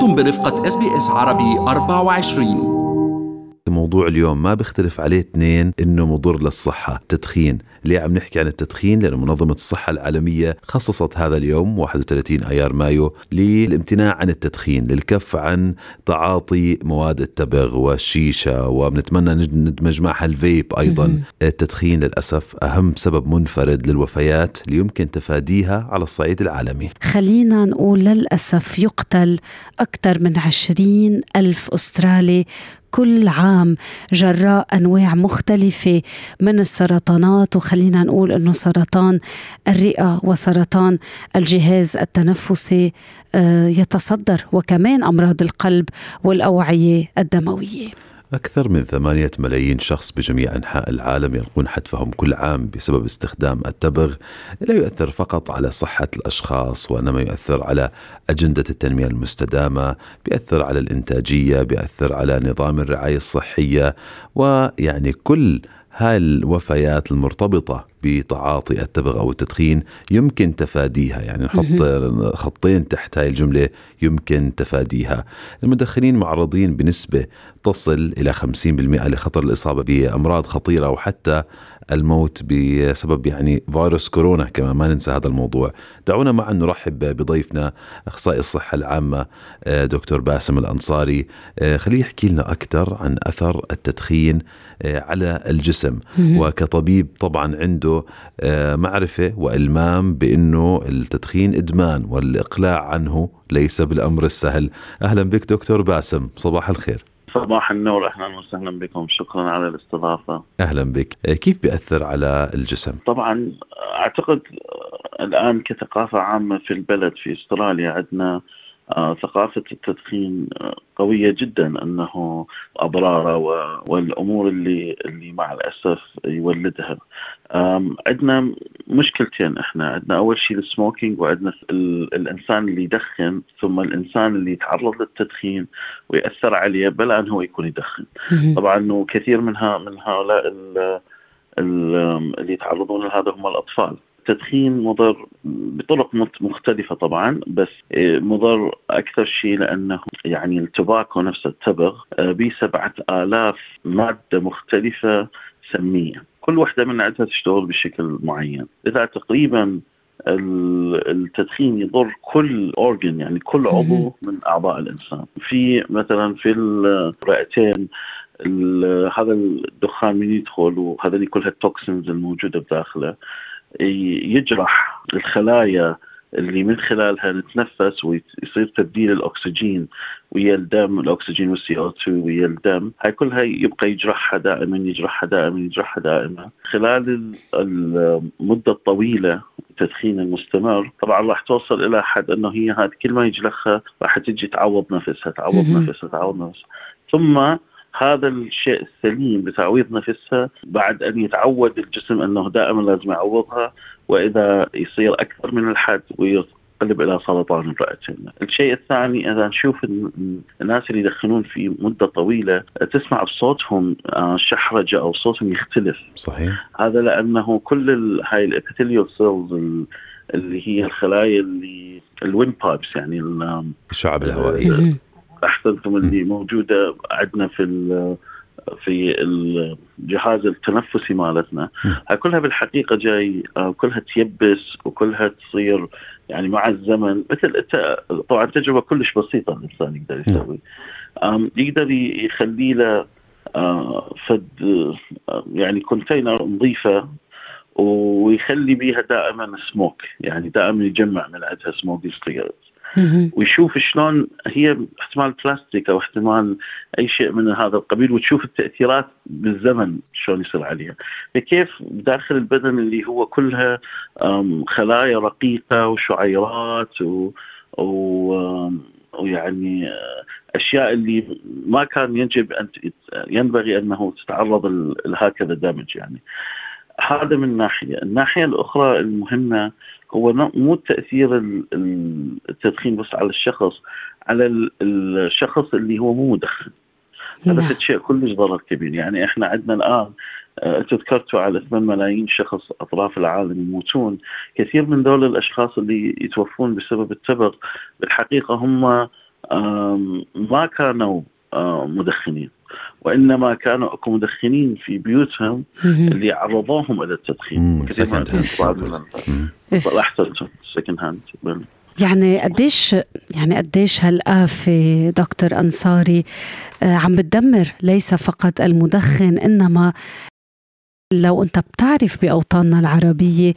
أنتم برفقة SBS عربي 24 موضوع اليوم ما بيختلف عليه اثنين إنه مضر للصحة التدخين ليه عم نحكي عن التدخين؟ لأن منظمة الصحة العالمية خصصت هذا اليوم 31 أيار مايو للامتناع عن التدخين للكف عن تعاطي مواد التبغ والشيشة وبنتمنى ندمج معها الفيب أيضا. التدخين للأسف أهم سبب منفرد للوفيات اللي يمكن تفاديها على الصعيد العالمي. خلينا نقول للأسف يقتل أكثر من 20 ألف أسترالي كل عام جراء أنواع مختلفة من السرطانات وخلينا نقول إنه سرطان الرئة وسرطان الجهاز التنفسي آه، يتصدر وكمان أمراض القلب والأوعية الدموية. أكثر من ثمانية ملايين شخص بجميع أنحاء العالم يلقون حتفهم كل عام بسبب استخدام التبغ. لا يؤثر فقط على صحة الأشخاص وإنما يؤثر على أجندة التنمية المستدامة بيأثر على الإنتاجية بيأثر على نظام الرعاية الصحية ويعني كل هاي الوفيات المرتبطة بتعاطي التبغ أو التدخين يمكن تفاديها؟ يعني نحط خطين تحت هاي الجملة يمكن تفاديها. المدخنين معرضين بنسبة تصل إلى 50% لخطر الإصابة بأمراض خطيرة وحتى الموت بسبب يعني فيروس كورونا كمان ما ننسى هذا الموضوع. دعونا معا نرحب بضيفنا أخصائي الصحة العامة آه، دكتور باسم الأنصاري. آه، خليه يحكي لنا أكثر عن أثر التدخين آه، على الجسم. وكطبيب طبعا عنده معرفة وإلمام بأنه التدخين إدمان والإقلاع عنه ليس بالأمر السهل. أهلا بك دكتور باسم صباح الخير. صباح النور أهلا وسهلا بكم. شكرا على الاستضافة. أهلا بك. كيف بيأثر على الجسم؟ طبعا أعتقد الآن كثقافة عامة في البلد في أستراليا عندنا ثقافة التدخين آه، قوية جدا أنه أضراره والأمور اللي اللي مع الأسف يولدها. عندنا مشكلتين إحنا. عندنا أول شيء السموكينج وعندنا الإنسان اللي يدخن ثم الإنسان اللي يتعرض للتدخين ويأثر عليه بلا أن هو يكون يدخن. طبعا وكثير منها من هؤلاء اللي يتعرضون لهذا هم الأطفال. التدخين مضر بطرق مختلفة طبعا بس آه، مضر أكثر شيء لأنه يعني التباكو نفسه التبغ آه، به سبعة آلاف مادة مختلفة سمية. كل واحدة من عندها تشتغل بشكل معين. إذا تقريبا التدخين يضر كل اورجن يعني كل عضو من أعضاء الإنسان. في مثلا في الرئتين هذا الدخان من يدخل وهذه كلها ال toxins الموجودة بداخله. يجرح الخلايا اللي من خلالها نتنفس ويصير تبديل الأكسجين ويا الدم الأكسجين وال CO2 ويا الدم. هاي كلها يبقى يجرحها دائما يجرحها دائما يجرحها دائما. خلال المدة الطويلة التدخين المستمر طبعا راح توصل إلى حد إنه هي هذه كل ما يجرحها راح تجي تعوض نفسها تعوض نفسها تعوض نفسها. ثم هذا الشيء السليم بتعويض نفسها بعد أن يتعود الجسم أنه دائما لازم يعوضها وإذا يصير أكثر من الحد ويقلب إلى سرطان الرئتين. الشيء الثاني إذا نشوف الناس اللي يدخنون في مدة طويلة تسمع بصوتهم آه، حشرجة أو صوتهم يختلف. صحيح. هذا لأنه كل هاي ال epithelial cells اللي هي الخلايا اللي ال windpipes يعني الشعب الهوائية أحسنتم اللي موجودة عندنا في في الجهاز التنفسي مالتنا. هاي كلها بالحقيقة جاي آه، كلها تيبس وكلها تصير يعني مع الزمن. مثل طبعا تجربة كلش بسيطة الإنسان يقدر يسوي. يقدر يخلي له آه، فد آه، يعني container نظيفة ويخلي بيها دائما سموك. يعني دائما يجمع من عندها smoke cigarettes ويشوف شلون هي احتمال بلاستيك أو احتمال أي شيء من هذا القبيل وتشوف التأثيرات بالزمن شلون يصير عليها. فكيف داخل البدن اللي هو كلها خلايا رقيقة وشعيرات و, و ويعني أشياء اللي ما كان يجب أن ينبغي أنه تتعرض لهكذا دمج يعني. هذا من ناحية، الناحية الأخرى المهمة هو مو تأثير التدخين بس على الشخص على الشخص اللي هو مو مدخن. هذا نعم. شيء كلش ضرر كبير. يعني إحنا عندنا الآن آه، ذكرتوا على 8 ملايين شخص أطراف العالم يموتون. كثير من دول الأشخاص اللي يتوفون بسبب التبغ بالحقيقة هم ما كانوا مدخنين. وإنما كانوا أكو مدخنين في بيوتهم اللي عرضوهم إلى التدخين. احسنتم second hand يعني قديش يعني قديش هالآفة دكتور أنصاري آه، عم بتدمر ليس فقط المدخن إنما لو أنت بتعرف بأوطاننا العربية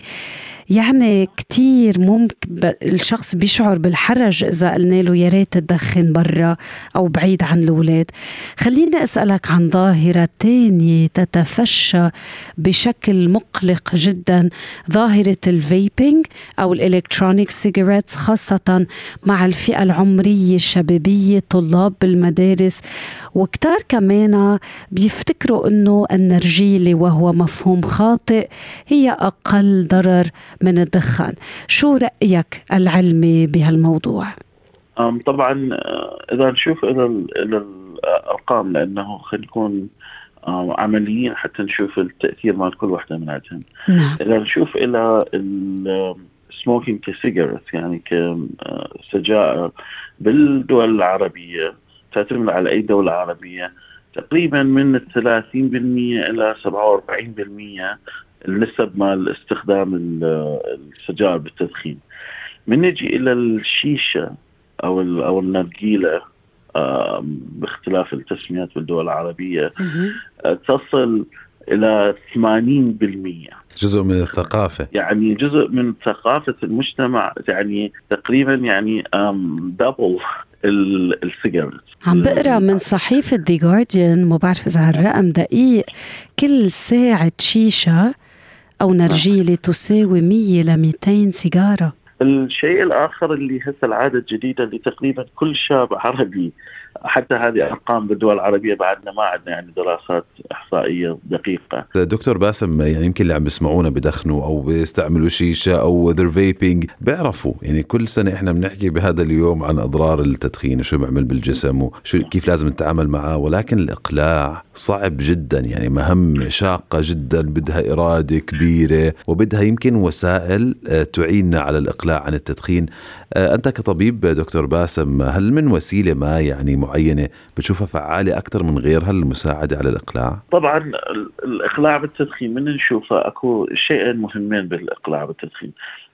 يعني كتير ممكن الشخص بيشعر بالحرج إذا قلنا له يا ريت تدخن برا أو بعيد عن الأولاد. خليني أسألك عن ظاهرة تانية تتفشى بشكل مقلق جدا ظاهرة ال vaping أو ال electronic cigarettes خاصة مع الفئة العمرية الشبابية طلاب بالمدارس. وكتار كمان بيفتكروا أنه النرجيلة وهو مفهوم خاطئ هي أقل ضرر من الدخان شو رأيك العلمي بهالموضوع؟ طبعا آه، إذا نشوف إلى الأرقام لأنه خلينا نكون عمليين حتى نشوف التأثير مال كل واحدة من عندهم نعم. إذا نشوف إلى السموكينج كسيجارت يعني كسجائر بالدول العربية تعتمد على أي دولة عربية تقريبا من 30% إلى 47% النسب مال استخدام السجائر بالتدخين. من نجي إلى الشيشة أو أو النرجيلة باختلاف التسميات بالدول العربية آه، تصل إلى 80% جزء من الثقافة. يعني جزء من ثقافة المجتمع يعني تقريبا يعني double ال cigarette عم بقرأ من صحيفة The Guardian ما بعرف إذا هالرقم دقيق كل ساعة شيشة أو نرجيلة تساوي 100 ل 200 سيجارة. الشيء الآخر اللي هسه العادة الجديدة اللي تقريبا كل شاب عربي حتى هذه أرقام بالدول العربية بعدنا ما عندنا يعني دراسات إحصائية دقيقة. دكتور باسم يعني يمكن اللي عم بيسمعونا بدخنوا أو بيستعملوا شيشة أو ذر فيبينج بيعرفوا يعني كل سنة إحنا بنحكي بهذا اليوم عن أضرار التدخين شو بيعمل بالجسم وشو كيف لازم نتعامل معه ولكن الإقلاع صعب جدا يعني مهمه شاقة جدا بدها إرادة كبيرة وبدها يمكن وسائل آه، تعيننا على الإقلاع عن التدخين. آه، أنت كطبيب دكتور باسم هل من وسيلة ما يعني معينة بتشوفها فعالة أكثر من غيرها للمساعدة على الإقلاع؟ طبعا الإقلاع بالتدخين من نشوفها أكو شيئين مهمين بالإقلاع بالتدخين.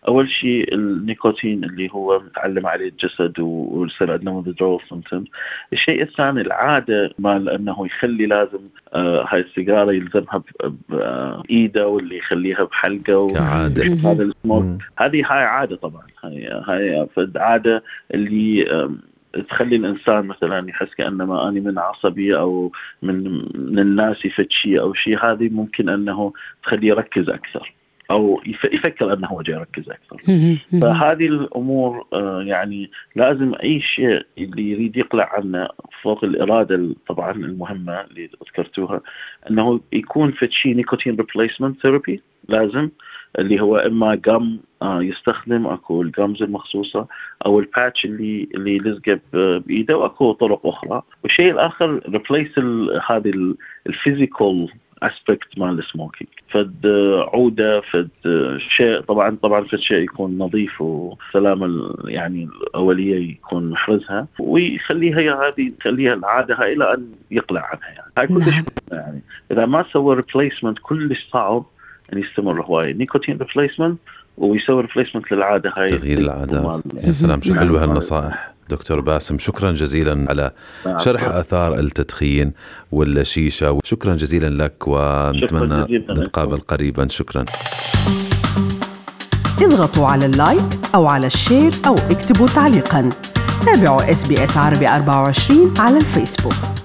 أول شيء النيكوتين اللي هو متعلم عليه الجسد ويصير عندنا withdrawal symptoms. الشيء الثاني العادة مال أنه يخلي لازم آه هاي السيجارة يلزمها بايده واللي يخليها بحلقة كعادة. هذا السموك. هذه هاي عادة طبعا. هاي هاي عادة اللي تخلي الإنسان مثلا يحس كأنما اني من عصبي أو من من الناس يفت شيء أو شيء هذه ممكن أنه تخليه يركز أكثر. أو يفكر أنه هو جاي يركز أكثر. فهذه الأمور آه، يعني لازم أي شيء اللي يريد يقلع عنه فوق الإرادة طبعا المهمة اللي ذكرتوها إنه يكون في شيء nicotine replacement therapy لازم اللي هو إما gum آه، يستخدم أكو ال gums المخصوصة أو ال patch اللي اللي يلزقه بإيده وأكو طرق أخرى. والشيء الآخر replace هذه ال physical aspect مال ال smoking فد عودة فد شيء طبعا طبعا فد شيء يكون نظيف وسلامه يعني الأولية يكون محرزها ويخليها هي هذه يخليها العادة هاي إلى أن يقلع عنها يعني. هاي كلش نعم. يعني. إذا ما سوى replacement كلش صعب إن يستمر هواي. nicotine replacement ويسوي replacement للعادة هاي. تغيير العادات. يا سلام شو حلوة هالنصائح. دكتور باسم شكرا جزيلا على شرح آثار التدخين والشيشة وشكرا جزيلا لك ونتمنى نتقابل قريبا. شكرا. اضغطوا على ال like أو على ال share أو اكتبوا تعليقا. تابعوا SBS عربي 24 على الفيسبوك.